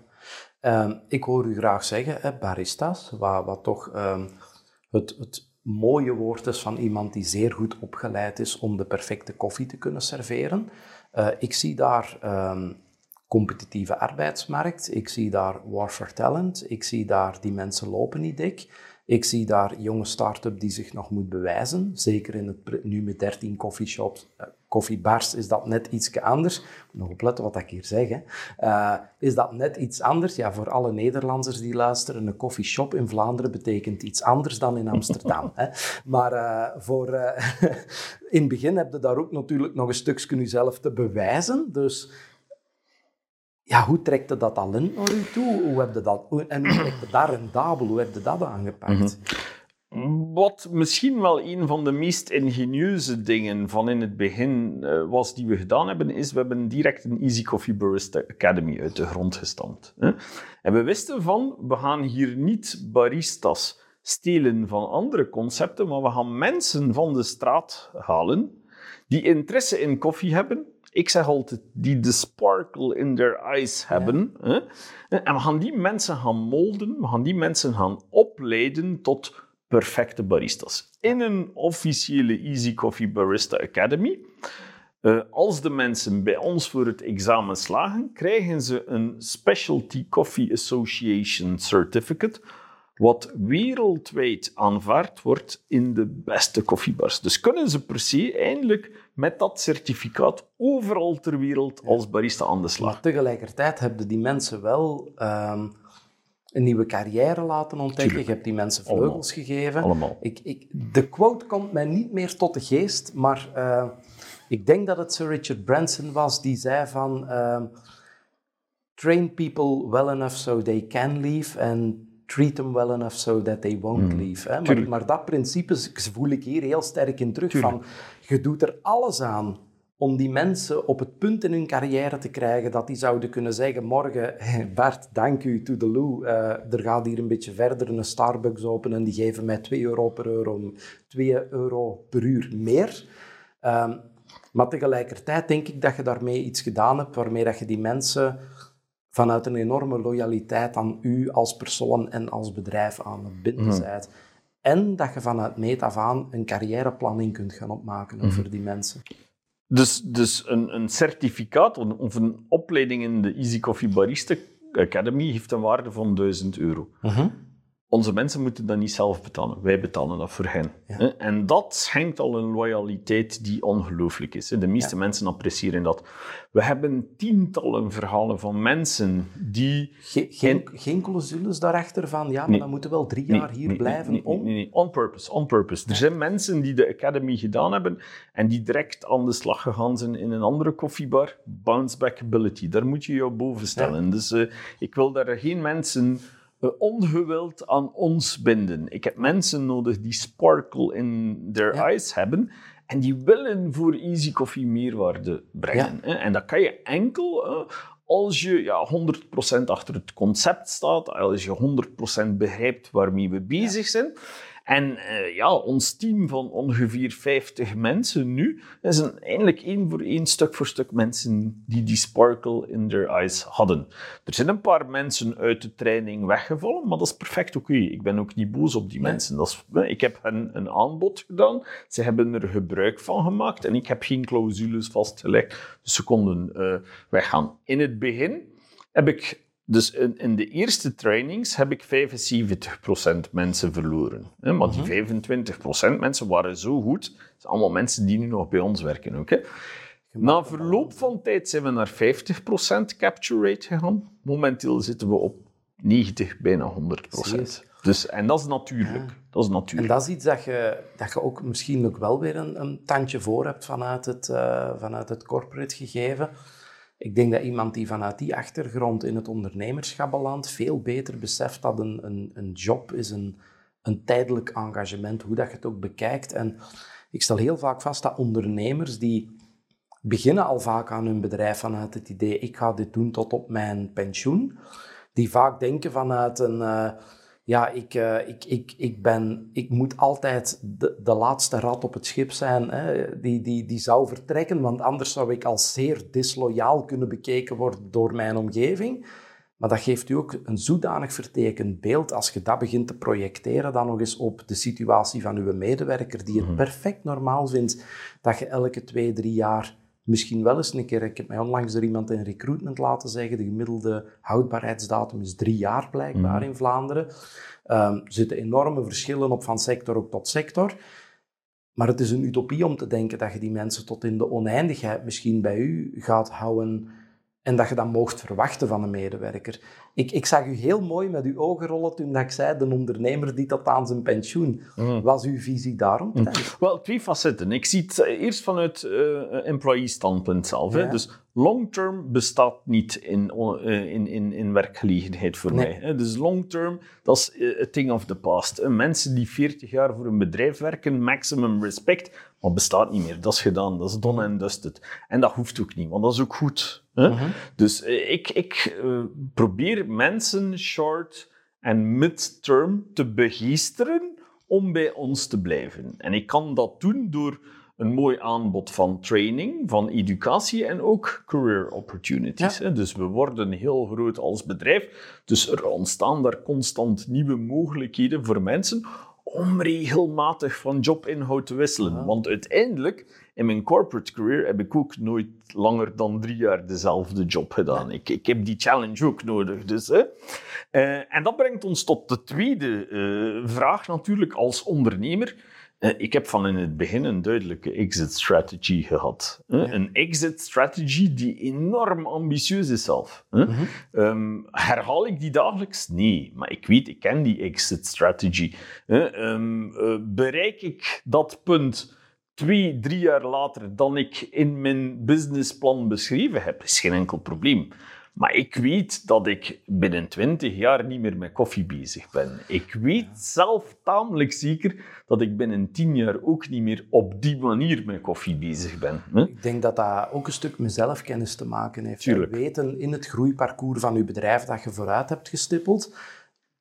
Ehm, ik hoor u graag zeggen, baristas, wat, wat toch ehm, het, het mooie woord is van iemand die zeer goed opgeleid is om de perfecte koffie te kunnen serveren. Eh, ik zie daar ehm, competitieve arbeidsmarkt, ik zie daar war for talent, ik zie daar die mensen lopen niet dik. Ik zie daar jonge start-up die zich nog moet bewijzen. Zeker in het, nu met 13 coffeeshops, koffiebars is dat net iets anders. Nog opletten wat ik hier zeg. Hè. Eh, is dat net iets anders? Ja, voor alle Nederlanders die luisteren, een koffieshop in Vlaanderen betekent iets anders dan in Amsterdam. hè. Maar eh, voor, eh, in het begin heb je daar ook natuurlijk nog een stukje jezelf te bewijzen. Dus ja, hoe trekt je dat talent naar u toe? Hoe heb je dat, en hoe trekt je dat rendabel? Hoe heb je dat aangepakt? Wat misschien wel een van de meest ingenieuze dingen van in het begin eh, was die we gedaan hebben, is we hebben direct een Easy Coffee Barista Academy uit de grond gestampt. Hè? En we wisten van, we gaan hier niet baristas stelen van andere concepten, maar we gaan mensen van de straat halen die interesse in koffie hebben. Ik zeg altijd, die de sparkle in their eyes hebben. Hè? En we gaan die mensen gaan molden, we gaan die mensen gaan opleiden tot perfecte baristas. In een officiële Easy Coffee Barista Academy. eh, als de mensen bij ons voor het examen slagen, krijgen ze een Specialty Coffee Association Certificate, wat wereldwijd aanvaard wordt in de beste koffiebars. Dus kunnen ze per se eindelijk met dat certificaat overal ter wereld als barista aan de slag. Maar tegelijkertijd heb je die mensen wel ehm, een nieuwe carrière laten ontdekken. Tuurlijk. Je hebt die mensen vleugels gegeven. Allemaal. Ik, ik, de quote komt mij niet meer tot de geest, maar eh, ik denk dat het Sir Richard Branson was die zei van ehm, train people well enough so they can leave and treat them well enough so that they won't leave. Hè? Maar, dat principe voel ik hier heel sterk in terug. Tuurlijk. Van, je doet er alles aan om die mensen op het punt in hun carrière te krijgen dat die zouden kunnen zeggen morgen, Bart, dank u, toedeloe, eh er gaat hier een beetje verder een Starbucks open en die geven mij 2 euro per euro, 2 euro per uur meer. Ehm, maar tegelijkertijd denk ik dat je daarmee iets gedaan hebt waarmee dat je die mensen vanuit een enorme loyaliteit aan u als persoon en als bedrijf aan het binden bent. En dat je vanuit meet af aan een carrièreplanning kunt gaan opmaken over die mensen. Dus, dus een, een certificaat of een opleiding in de Easy Coffee Barista Academy heeft een waarde van 1000 euro. Onze mensen moeten dat niet zelf betalen. Wij betalen dat voor hen. Ja. En dat schenkt al een loyaliteit die ongelooflijk is. De meeste mensen appreciëren dat. We hebben tientallen verhalen van mensen die... Ge- geen, geen clausules daarachter van, ja, maar Nee. dan moeten we wel drie Nee, jaar hier nee, blijven om... Nee, nee, on purpose, on purpose. Er zijn mensen die de Academy gedaan hebben en die direct aan de slag gegaan zijn in een andere koffiebar. Bounce back ability, daar moet je jou boven stellen. Dus eh, ik wil daar geen mensen ongewild aan ons binden. Ik heb mensen nodig die sparkle in their Ja. eyes hebben en die willen voor Easy Coffee meerwaarde brengen. En dat kan je enkel als je ja, 100% achter het concept staat, als je 100% begrijpt waarmee we bezig zijn. En eh, ja, ons team van ongeveer 50 mensen nu, is een, eigenlijk één voor één, stuk voor stuk mensen die die sparkle in their eyes hadden. Er zijn een paar mensen uit de training weggevallen, maar dat is perfect oké. Ik ben ook niet boos op die Nee. mensen. Dat is, ik heb hen een aanbod gedaan, ze hebben er gebruik van gemaakt en ik heb geen clausules vastgelegd, dus ze konden eh, weggaan. In het begin heb ik dus in, in de eerste trainings heb ik 75% mensen verloren. Hè? Maar die 25% mensen waren zo goed. Het zijn allemaal mensen die nu nog bij ons werken. Ook, hè? Na verloop van tijd zijn we naar 50% capture rate gegaan. Momenteel zitten we op 90, bijna 100%. Precies. Dus, en dat is natuurlijk. Dat is En natuurlijk. dat is iets dat je, dat je ook misschien ook wel weer een, een tandje voor hebt vanuit het, eh, vanuit het corporate gegeven. Ik denk dat iemand die vanuit die achtergrond in het ondernemerschap belandt, veel beter beseft dat een, een, een job is een, een tijdelijk engagement, hoe dat je het ook bekijkt. En ik stel heel vaak vast dat ondernemers die beginnen al vaak aan hun bedrijf vanuit het idee, ik ga dit doen tot op mijn pensioen, die vaak denken vanuit een... eh, ja, ik, eh, ik, ik, ik, ben, ik moet altijd de, de laatste rat op het schip zijn hè, die, die, die zou vertrekken, want anders zou ik als zeer disloyaal kunnen bekeken worden door mijn omgeving. Maar dat geeft u ook een zodanig vertekend beeld als je dat begint te projecteren dan nog eens op de situatie van uw medewerker, die het perfect normaal vindt dat je elke twee, drie jaar misschien wel eens een keer, ik heb mij onlangs door iemand in recruitment laten zeggen, de gemiddelde houdbaarheidsdatum is drie jaar blijkbaar in Vlaanderen. Ehm, er zitten enorme verschillen op van sector ook tot sector. Maar het is een utopie om te denken dat je die mensen tot in de oneindigheid misschien bij u gaat houden en dat je dat moogt verwachten van een medewerker. Ik, ik zag u heel mooi met uw ogen rollen toen dat ik zei, de ondernemer die tot aan zijn pensioen. Was uw visie daaromtrent? Wel, twee facetten. Ik zie het eh, eerst vanuit eh employee-standpunt zelf. Hè. Dus long-term bestaat niet in, eh, in, in, in werkgelegenheid voor Nee. mij. Hè. Dus long-term, dat is eh, a thing of the past. Mensen die 40 jaar voor een bedrijf werken, maximum respect, maar bestaat niet meer. Dat is gedaan, dat is done and dusted. En dat hoeft ook niet, want dat is ook goed. Hè. Dus eh, ik, ik eh, probeer mensen short en mid-term te begeesteren om bij ons te blijven. En ik kan dat doen door een mooi aanbod van training, van educatie en ook career opportunities. Ja. Dus we worden heel groot als bedrijf. Dus er ontstaan daar constant nieuwe mogelijkheden voor mensen om regelmatig van jobinhoud te wisselen. Want uiteindelijk, in mijn corporate career, heb ik ook nooit langer dan drie jaar dezelfde job gedaan. Ik, ik heb die challenge ook nodig. Dus, hè. Eh, en dat brengt ons tot de tweede eh, vraag natuurlijk als ondernemer. Eh, ik heb van in het begin een duidelijke exit strategy gehad. hè. Een exit strategy die enorm ambitieus is zelf. hè. Ehm, herhaal ik die dagelijks? Nee, maar ik weet, ik ken die exit strategy. hè. Ehm, eh, bereik ik dat punt twee, drie jaar later dan ik in mijn businessplan beschreven heb, is geen enkel probleem. Maar ik weet dat ik binnen 20 jaar niet meer met koffie bezig ben. Ik weet zelf tamelijk zeker dat ik binnen 10 jaar ook niet meer op die manier met koffie bezig ben. hè. Ik denk dat dat ook een stuk met zelfkennis te maken heeft. Tuurlijk. Weten in het groeiparcours van uw bedrijf dat je vooruit hebt gestippeld,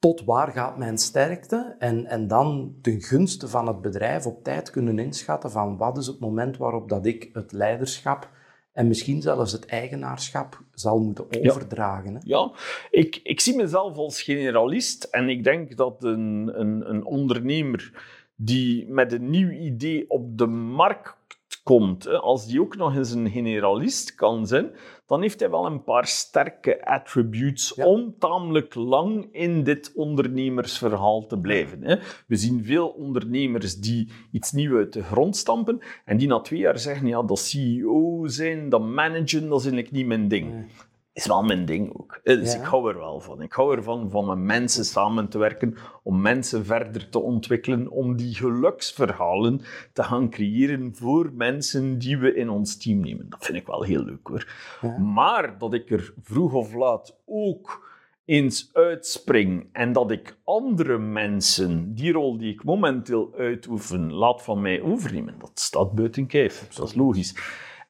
tot waar gaat mijn sterkte? En, en dan ten gunste van het bedrijf op tijd kunnen inschatten van wat is het moment waarop dat ik het leiderschap en misschien zelfs het eigenaarschap zal moeten overdragen. Hè? Ja, ik, ik zie mezelf als generalist en ik denk dat een, een, een ondernemer die met een nieuw idee op de markt komt, als die ook nog eens een generalist kan zijn, dan heeft hij wel een paar sterke attributes om tamelijk lang in dit ondernemersverhaal te blijven. We zien veel ondernemers die iets nieuws uit de grond stampen en die na twee jaar zeggen, ja, dat CEO zijn, dat managen, dat is eigenlijk niet mijn ding is wel mijn ding ook. Eh, dus ik hou er wel van. Ik hou ervan van met mensen samen te werken, om mensen verder te ontwikkelen, om die geluksverhalen te gaan creëren voor mensen die we in ons team nemen. Dat vind ik wel heel leuk hoor. Maar dat ik er vroeg of laat ook eens uitspring en dat ik andere mensen, die rol die ik momenteel uitoefen, laat van mij overnemen, dat staat buiten kijf. Dat is logisch.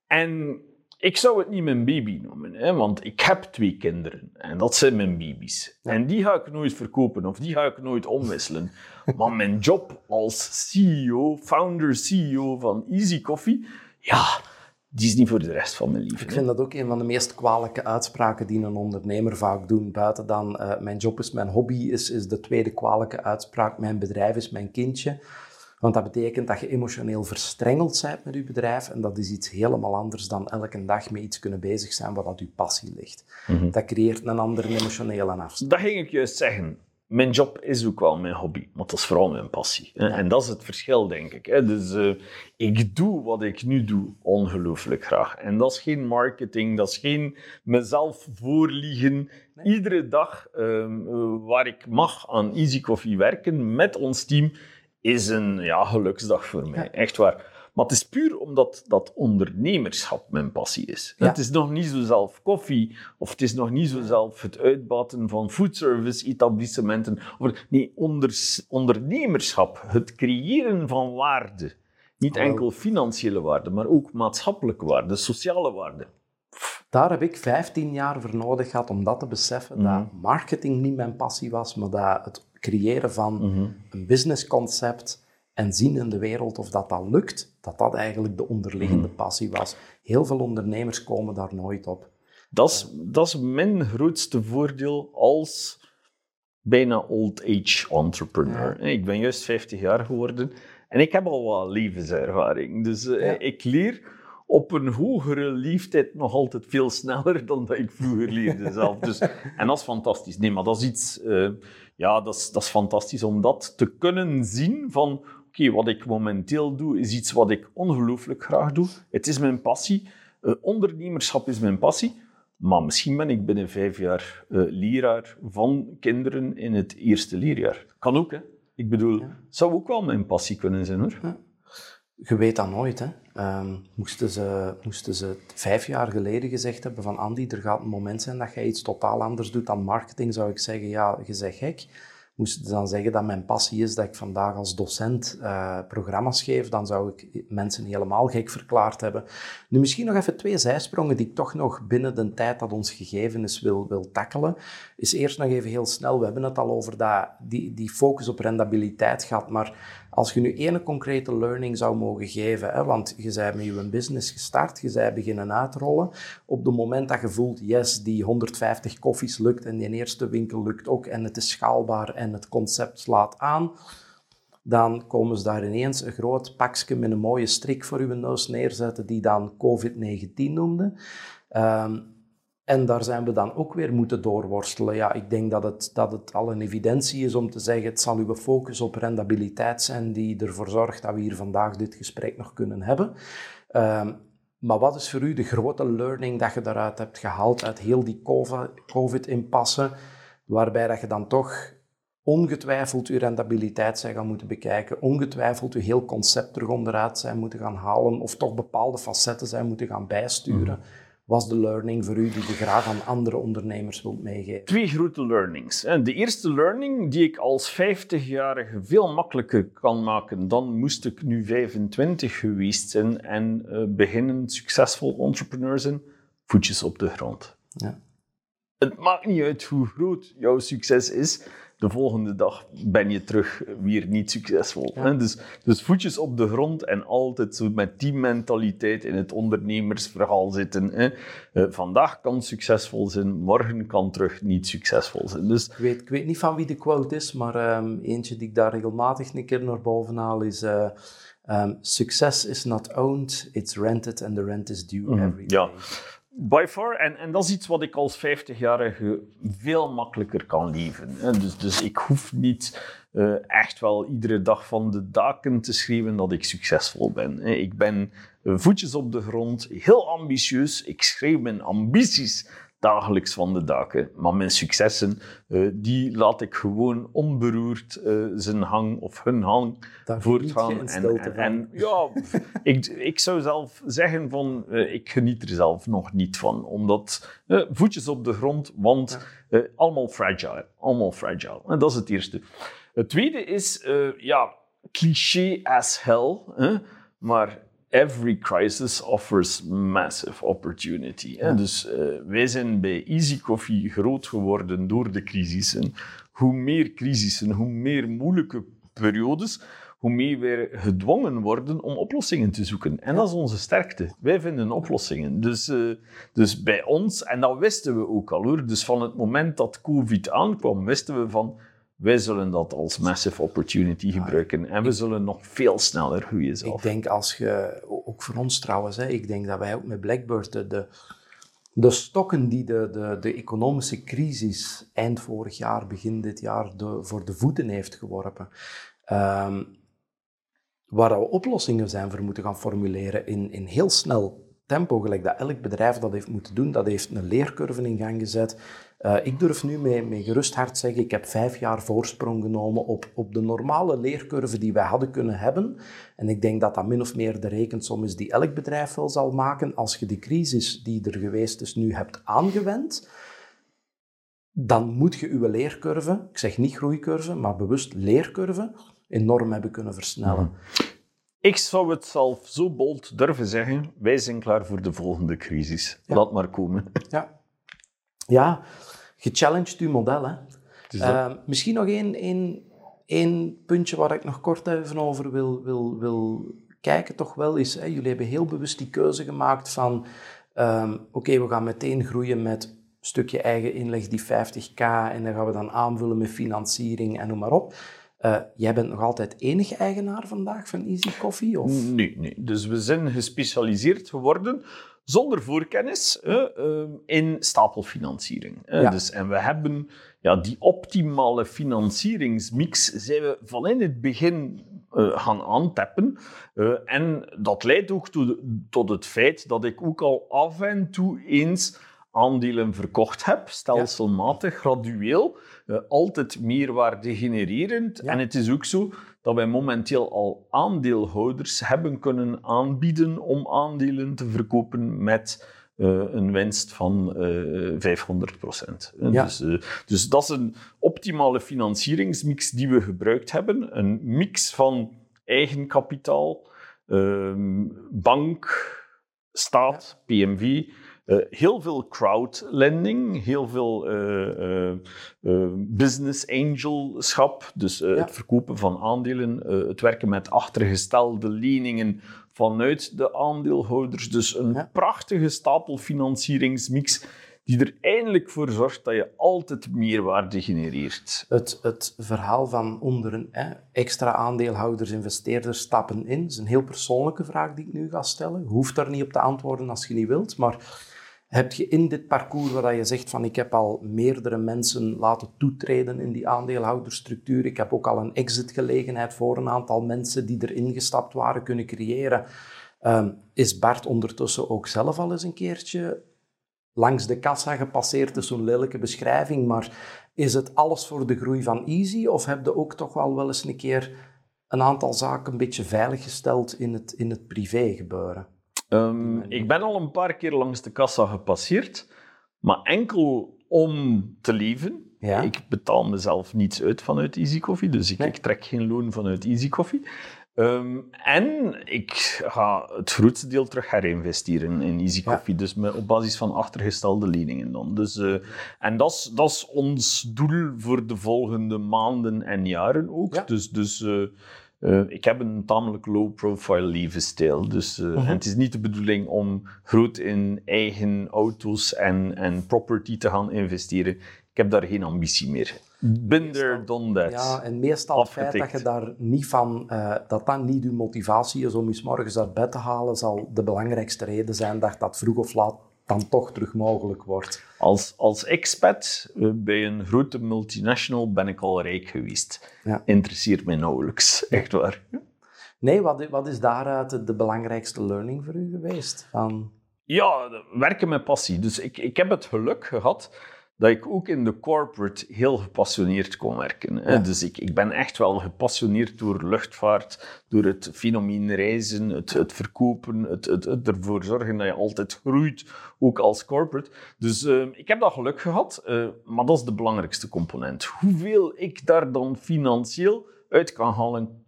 En ik zou het niet mijn baby noemen, hè, want ik heb twee kinderen en dat zijn mijn baby's. En die ga ik nooit verkopen of die ga ik nooit omwisselen. maar mijn job als CEO, founder CEO van Easy Coffee, ja, die is niet voor de rest van mijn leven. Ik vind dat ook een van de meest kwalijke uitspraken die een ondernemer vaak doet. Buiten dan uh, mijn job is mijn hobby, is, is de tweede kwalijke uitspraak. Mijn bedrijf is mijn kindje. Want dat betekent dat je emotioneel verstrengeld bent met je bedrijf. En dat is iets helemaal anders dan elke dag met iets kunnen bezig zijn wat dat je passie ligt. Mhm. Dat creëert een andere emotionele afstand. Dat ging ik juist zeggen. Mijn job is ook wel mijn hobby, maar dat is vooral mijn passie. En dat is het verschil, denk ik. Dus uh, ik doe wat ik nu doe ongelooflijk graag. En dat is geen marketing, dat is geen mezelf voorliegen. Iedere dag um, waar ik mag aan Easy Coffee werken met ons team, is een ja, geluksdag voor mij. Echt waar. Maar het is puur omdat dat ondernemerschap mijn passie is. Het is nog niet zo zelf koffie, of het is nog niet zo zelf het uitbaten van foodservice-etablissementen. Nee, ondernemerschap, het creëren van waarde. Niet enkel financiële waarde, maar ook maatschappelijke waarde, sociale waarde. Daar heb ik 15 jaar voor nodig gehad om dat te beseffen, dat mhm. marketing niet mijn passie was, maar dat het creëren van mhm. een businessconcept en zien in de wereld of dat dat lukt, dat dat eigenlijk de onderliggende mhm. passie was. Heel veel ondernemers komen daar nooit op. Dat is, dat is mijn grootste voordeel als bijna old-age entrepreneur. Ik ben juist 50 jaar geworden en ik heb al wat levenservaring. Dus eh, ik leer op een hogere leeftijd nog altijd veel sneller dan dat ik vroeger leerde zelf. Dus, en dat is fantastisch. Nee, maar dat is iets... Uh, ja, dat is, dat is fantastisch om dat te kunnen zien van... Oké, wat ik momenteel doe, is iets wat ik ongelooflijk graag doe. Het is mijn passie. Uh, ondernemerschap is mijn passie. Maar misschien ben ik binnen vijf jaar uh, leraar van kinderen in het eerste leerjaar. Kan ook, hè. Ik bedoel, ja. zou ook wel mijn passie kunnen zijn, hoor. Ja. Je weet dat nooit, hè. Um, moesten, ze, moesten ze vijf jaar geleden gezegd hebben van Andy, er gaat een moment zijn dat jij iets totaal anders doet dan marketing, zou ik zeggen, ja, je zegt gek. Moesten ze dan zeggen dat mijn passie is dat ik vandaag als docent uh, programma's geef, dan zou ik mensen helemaal gek verklaard hebben. Nu, misschien nog even twee zijsprongen die ik toch nog binnen de tijd dat ons gegeven is wil, wil tackelen. Is eerst nog even heel snel, we hebben het al over dat, die, die focus op rendabiliteit gehad, maar als je nu één concrete learning zou mogen geven, hè, want je bent met je business gestart, je bent beginnen uitrollen, op het moment dat je voelt, yes, die 150 koffies lukt en die eerste winkel lukt ook en het is schaalbaar en het concept slaat aan, dan komen ze daar ineens een groot pakje met een mooie strik voor uw neus neerzetten die dan COVID-19 noemde. Um, en daar zijn we dan ook weer moeten doorworstelen. Ja, ik denk dat het, dat het al een evidentie is om te zeggen, het zal uw focus op rendabiliteit zijn die ervoor zorgt dat we hier vandaag dit gesprek nog kunnen hebben. Ehm, maar wat is voor u de grote learning dat je daaruit hebt gehaald, uit heel die COVID-impasse, waarbij dat je dan toch ongetwijfeld je rendabiliteit zijn gaan moeten bekijken, ongetwijfeld je heel concept terug onderuit zijn moeten gaan halen, of toch bepaalde facetten zijn moeten gaan bijsturen. Mhm was de learning voor u die je graag aan andere ondernemers wilt meegeven? Twee grote learnings. De eerste learning die ik als 50-jarige veel makkelijker kan maken dan moest ik nu 25 geweest zijn en uh, beginnen succesvol entrepreneur zijn, voetjes op de grond. Ja. Het maakt niet uit hoe groot jouw succes is. De volgende dag ben je terug weer niet succesvol. Hè? Dus, dus voetjes op de grond en altijd zo met teammentaliteit in het ondernemersverhaal zitten. Hè? Eh, vandaag kan succesvol zijn, morgen kan terug niet succesvol zijn. Dus, ik, weet, ik weet niet van wie de quote is, maar ehm, eentje die ik daar regelmatig een keer naar boven haal is... Uh, success is not owned, it's rented and the rent is due mhm, every day. Ja. By far, en, en dat is iets wat ik als 50-jarige veel makkelijker kan leven. Dus, dus ik hoef niet uh, echt wel iedere dag van de daken te schrijven dat ik succesvol ben. Ik ben voetjes op de grond, heel ambitieus. Ik schreef mijn ambities dagelijks van de daken. Maar mijn successen, uh, die laat ik gewoon onberoerd uh, zijn hang of hun hang Daar voortgaan. En, en, en, ja, ik, ik zou zelf zeggen van, uh, ik geniet er zelf nog niet van. Omdat, voetjes op de grond, want allemaal fragile. Allemaal fragile. En dat is het eerste. Het tweede is, ja, cliché as hell. Hè? Maar every crisis offers massive opportunity. Dus uh, wij zijn bij Easy Coffee groot geworden door de crisissen. Hoe meer crisissen, hoe meer moeilijke periodes, hoe meer wij gedwongen worden om oplossingen te zoeken. En dat is onze sterkte. Wij vinden oplossingen. Dus, uh, dus bij ons, en dat wisten we ook al hoor, dus van het moment dat COVID aankwam, wisten we van wij zullen dat als massive opportunity gebruiken en we zullen nog veel sneller groeien zelf. Ik denk als je, ook voor ons trouwens, hè, ik denk dat wij ook met Blackbird de, de, stokken die de, de, de economische crisis eind vorig jaar, begin dit jaar de, voor de voeten heeft geworpen, um, waar we oplossingen zijn voor moeten gaan formuleren in, in heel snel tempo, gelijk dat elk bedrijf dat heeft moeten doen, dat heeft een leercurve in gang gezet. Uh, ik durf nu met, met gerust hart zeggen, ik heb vijf jaar voorsprong genomen op, op de normale leercurve die wij hadden kunnen hebben. En ik denk dat dat min of meer de rekensom is die elk bedrijf wel zal maken. Als je die crisis die er geweest is nu hebt aangewend, dan moet je je leercurve, ik zeg niet groeicurve, maar bewust leercurve, enorm hebben kunnen versnellen. Ik zou het zelf zo bold durven zeggen, wij zijn klaar voor de volgende crisis. Laat maar komen. Ja, ja gechallenged uw model. Hè. Uh, misschien nog één, één, één puntje waar ik nog kort even over wil, wil, wil kijken, toch wel, is, hè, jullie hebben heel bewust die keuze gemaakt van, um, oké, we gaan meteen groeien met een stukje eigen inleg, die 50k, en dan gaan we dan aanvullen met financiering en noem maar op. Uh, jij bent nog altijd enige eigenaar vandaag van Easy Coffee? Of? Nee, nee. Dus we zijn gespecialiseerd geworden zonder voorkennis uh, in stapelfinanciering. Ja. Dus, en we hebben ja, die optimale financieringsmix zijn we van in het begin uh, gaan aantappen. en dat leidt ook to, tot het feit dat ik ook al af en toe eens aandelen verkocht heb, stelselmatig, gradueel, altijd meerwaarde genererend. En het is ook zo dat wij momenteel al aandeelhouders hebben kunnen aanbieden om aandelen te verkopen met uh, een winst van uh, 500 procent. Dus, dus dat is een optimale financieringsmix die we gebruikt hebben. Een mix van eigen kapitaal, ehm, bank, staat, PMV heel veel crowdlending, heel veel uh, uh, business angelschap, dus ja. het verkopen van aandelen, het werken met achtergestelde leningen vanuit de aandeelhouders. Dus een ja. prachtige stapel financieringsmix die er eindelijk voor zorgt dat je altijd meerwaarde genereert. Het, het verhaal van onder een extra aandeelhouders, investeerders stappen in, is een heel persoonlijke vraag die ik nu ga stellen. Je hoeft daar niet op te antwoorden als je niet wilt, maar heb je in dit parcours waar je zegt van ik heb al meerdere mensen laten toetreden in die aandeelhoudersstructuur, ik heb ook al een exitgelegenheid voor een aantal mensen die erin gestapt waren kunnen creëren, um, is Bart ondertussen ook zelf al eens een keertje langs de kassa gepasseerd, is zo'n lelijke beschrijving, maar is het alles voor de groei van Easy of heb je ook toch wel wel eens een keer een aantal zaken een beetje veiliggesteld in het, in het privé gebeuren? Um, ik ben al een paar keer langs de kassa gepasseerd, maar enkel om te leven. Ja. Ik betaal mezelf niets uit vanuit Easy Coffee, dus ik, nee. ik trek geen loon vanuit Easy Coffee. Ehm, en ik ga het grootste deel terug herinvesteren in Easy Ja. Coffee. Dus met, op basis van achtergestelde leningen dan. Dus, eh, en dat is- ons doel voor de volgende maanden en jaren ook. Ja. Dus, dus eh, eh, ik heb een tamelijk low-profile levensstijl. Dus, eh, Mhm. en het is niet de bedoeling om groot in eigen auto's en, en property te gaan investeren. Ik heb daar geen ambitie meer. There, done that. Ja, en meestal het feit dat Afgetikt. je daar niet van, eh, dat dat niet je motivatie is om je morgens uit bed te halen, zal de belangrijkste reden zijn dat dat vroeg of laat dan toch terug mogelijk wordt. Als, als expat eh, bij een grote multinational ben ik al rijk geweest. Ja. Interesseert mij nauwelijks, echt waar. Nee, wat, wat is daaruit de, de belangrijkste learning voor u geweest? Van, Ja, werken met passie. Dus ik, ik heb het geluk gehad dat ik ook in de corporate heel gepassioneerd kon werken. hè. Ja. Dus ik, ik ben echt wel gepassioneerd door luchtvaart, door het fenomeen reizen, het, het verkopen, het, het, het ervoor zorgen dat je altijd groeit, ook als corporate. Dus eh, ik heb dat geluk gehad, eh, maar dat is de belangrijkste component. Hoeveel ik daar dan financieel uit kan halen,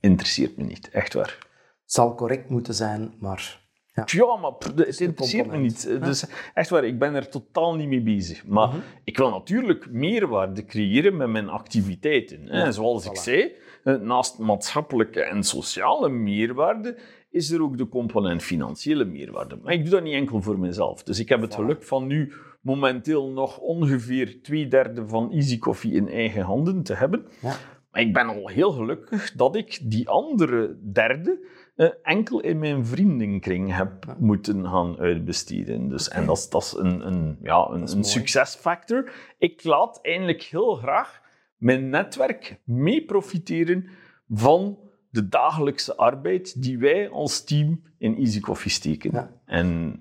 interesseert me niet, echt waar. zal correct moeten zijn, maar Ja, maar pff, het interesseert me niet. Dus echt waar, ik ben er totaal niet mee bezig. Maar Mhm. ik wil natuurlijk meerwaarde creëren met mijn activiteiten. Ja, Zoals ik zei, eh, naast maatschappelijke en sociale meerwaarde is er ook de component financiële meerwaarde. Maar ik doe dat niet enkel voor mezelf. Dus ik heb het Voilà. geluk van nu momenteel nog ongeveer twee derde van Easy Coffee in eigen handen te hebben. ja. Maar ik ben al heel gelukkig dat ik die andere derde eh, enkel in mijn vriendenkring heb moeten gaan uitbesteden. Dus, En dat is, dat is een, een, ja, een, succesfactor. Ik laat eigenlijk heel graag mijn netwerk mee profiteren van de dagelijkse arbeid die wij als team in Easy Coffee steken. Ja. En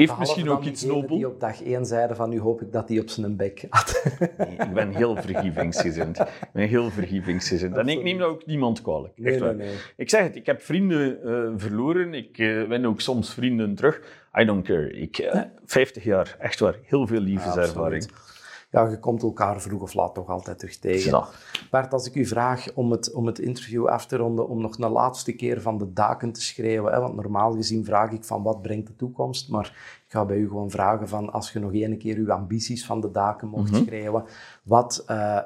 heeft Behalve misschien ook iets nobel. die op dag één zeiden van nu hoop ik dat hij op zijn bek had. Nee, ik ben heel vergievingsgezind. Ik ben heel vergievingsgezind. En ik neem dat ook niemand kwalijk. Nee, echt nee. Ik zeg het, ik heb vrienden eh, verloren. Ik eh win ook soms vrienden terug. I don't care. Ik, eh, 50 jaar, echt waar. Heel veel liefdeservaring. absoluut. Ja, je komt elkaar vroeg of laat toch altijd terug tegen. Ja. Bart, als ik u vraag om het, om het interview af te ronden, om nog een laatste keer van de daken te schreeuwen, hè, want normaal gezien vraag ik van wat brengt de toekomst, maar ik ga bij u gewoon vragen van als je nog één keer uw ambities van de daken mocht Mhm. schreeuwen, wat, eh,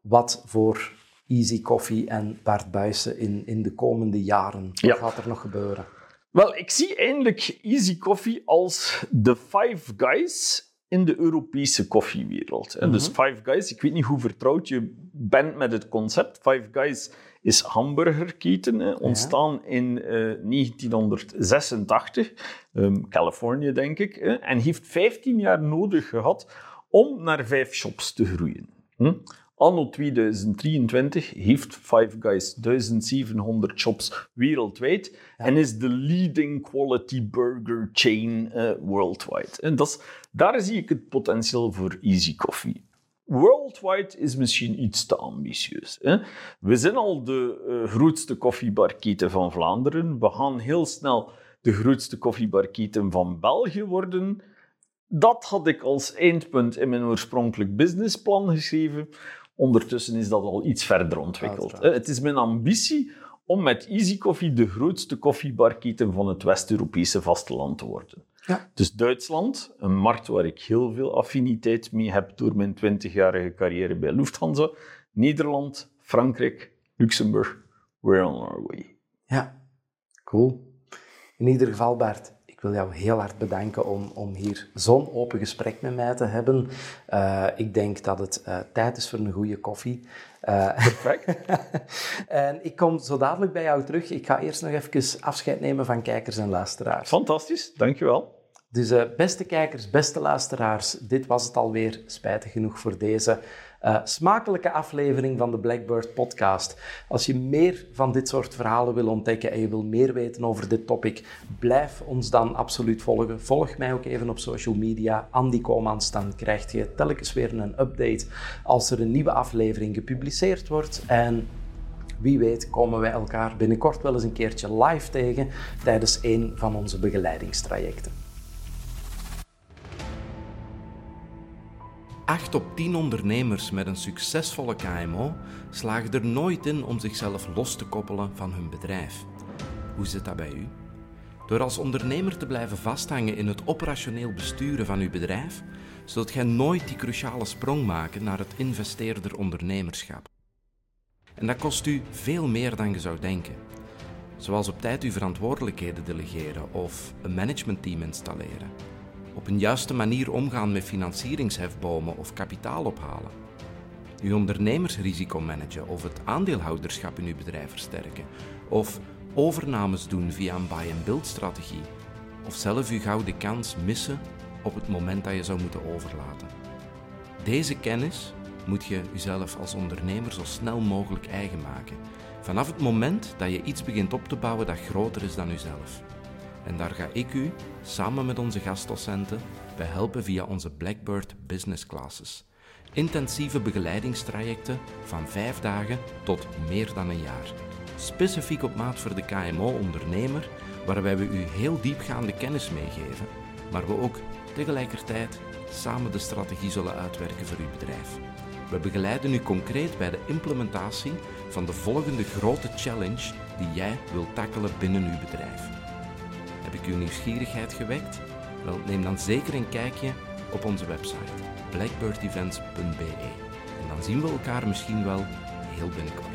wat voor Easy Coffee en Bart Buijsen in, in de komende jaren, wat Ja. gaat er nog gebeuren? Wel, ik zie eindelijk Easy Coffee als de Five Guys in de Europese koffiewereld. hè. Dus Five Guys, ik weet niet hoe vertrouwd je bent met het concept. Five Guys is hamburgerketen, hè, ontstaan in eh, 1986, ehm, Californië denk ik, hè, en heeft 15 jaar nodig gehad om naar vijf shops te groeien. Hm? Anno 2023 heeft Five Guys 1700 shops wereldwijd en is de leading quality burger chain eh, worldwide. En dat is, daar zie ik het potentieel voor Easy Coffee. Worldwide is misschien iets te ambitieus. Hè? We zijn al de eh, grootste koffiebarketen van Vlaanderen. We gaan heel snel de grootste koffiebarketen van België worden. Dat had ik als eindpunt in mijn oorspronkelijk businessplan geschreven. Ondertussen is dat al iets verder ontwikkeld. Uiteraard. Het is mijn ambitie om met Easy Coffee de grootste koffiebarketen van het West-Europese vasteland te worden. Ja. Dus Duitsland, een markt waar ik heel veel affiniteit mee heb door mijn 20-jarige carrière bij Lufthansa. Nederland, Frankrijk, Luxemburg, we're on our way. Ja, cool. In ieder geval, Bart, ik wil jou heel hard bedanken om, om hier zo'n open gesprek met mij te hebben. Eh, ik denk dat het eh, tijd is voor een goede koffie. Eh, Perfect. en ik kom zo dadelijk bij jou terug. Ik ga eerst nog even afscheid nemen van kijkers en luisteraars. Fantastisch, dankjewel. Dus beste kijkers, beste luisteraars, dit was het alweer. Spijtig genoeg voor deze eh, smakelijke aflevering van de Blackbird podcast. Als je meer van dit soort verhalen wil ontdekken en je wil meer weten over dit topic, blijf ons dan absoluut volgen. Volg mij ook even op social media, Andy Komans, dan krijg je telkens weer een update als er een nieuwe aflevering gepubliceerd wordt. En wie weet komen wij elkaar binnenkort wel eens een keertje live tegen tijdens een van onze begeleidingstrajecten. 8 op 10 ondernemers met een succesvolle KMO slagen er nooit in om zichzelf los te koppelen van hun bedrijf. Hoe zit dat bij u? Door als ondernemer te blijven vasthangen in het operationeel besturen van uw bedrijf, zult gij nooit die cruciale sprong maken naar het investeerder ondernemerschap. En dat kost u veel meer dan je zou denken. Zoals op tijd uw verantwoordelijkheden delegeren of een managementteam installeren. Op een juiste manier omgaan met financieringshefbomen of kapitaal ophalen. Uw ondernemersrisico managen of het aandeelhouderschap in uw bedrijf versterken. Of overnames doen via een buy-and-build strategie. Of zelf uw gouden kans missen op het moment dat je zou moeten overlaten. Deze kennis moet je jezelf als ondernemer zo snel mogelijk eigen maken. Vanaf het moment dat je iets begint op te bouwen dat groter is dan jezelf. En daar ga ik u, samen met onze gastdocenten, bij helpen via onze Blackbird Business Classes. Intensieve begeleidingstrajecten van vijf dagen tot meer dan een jaar. Specifiek op maat voor de KMO-ondernemer, waarbij we u heel diepgaande kennis meegeven, maar we ook tegelijkertijd samen de strategie zullen uitwerken voor uw bedrijf. We begeleiden u concreet bij de implementatie van de volgende grote challenge die jij wilt tackelen binnen uw bedrijf. Heb nieuwsgierigheid gewekt? Wel, neem dan zeker een kijkje op onze website blackbirdevents.be en dan zien we elkaar misschien wel heel binnenkort.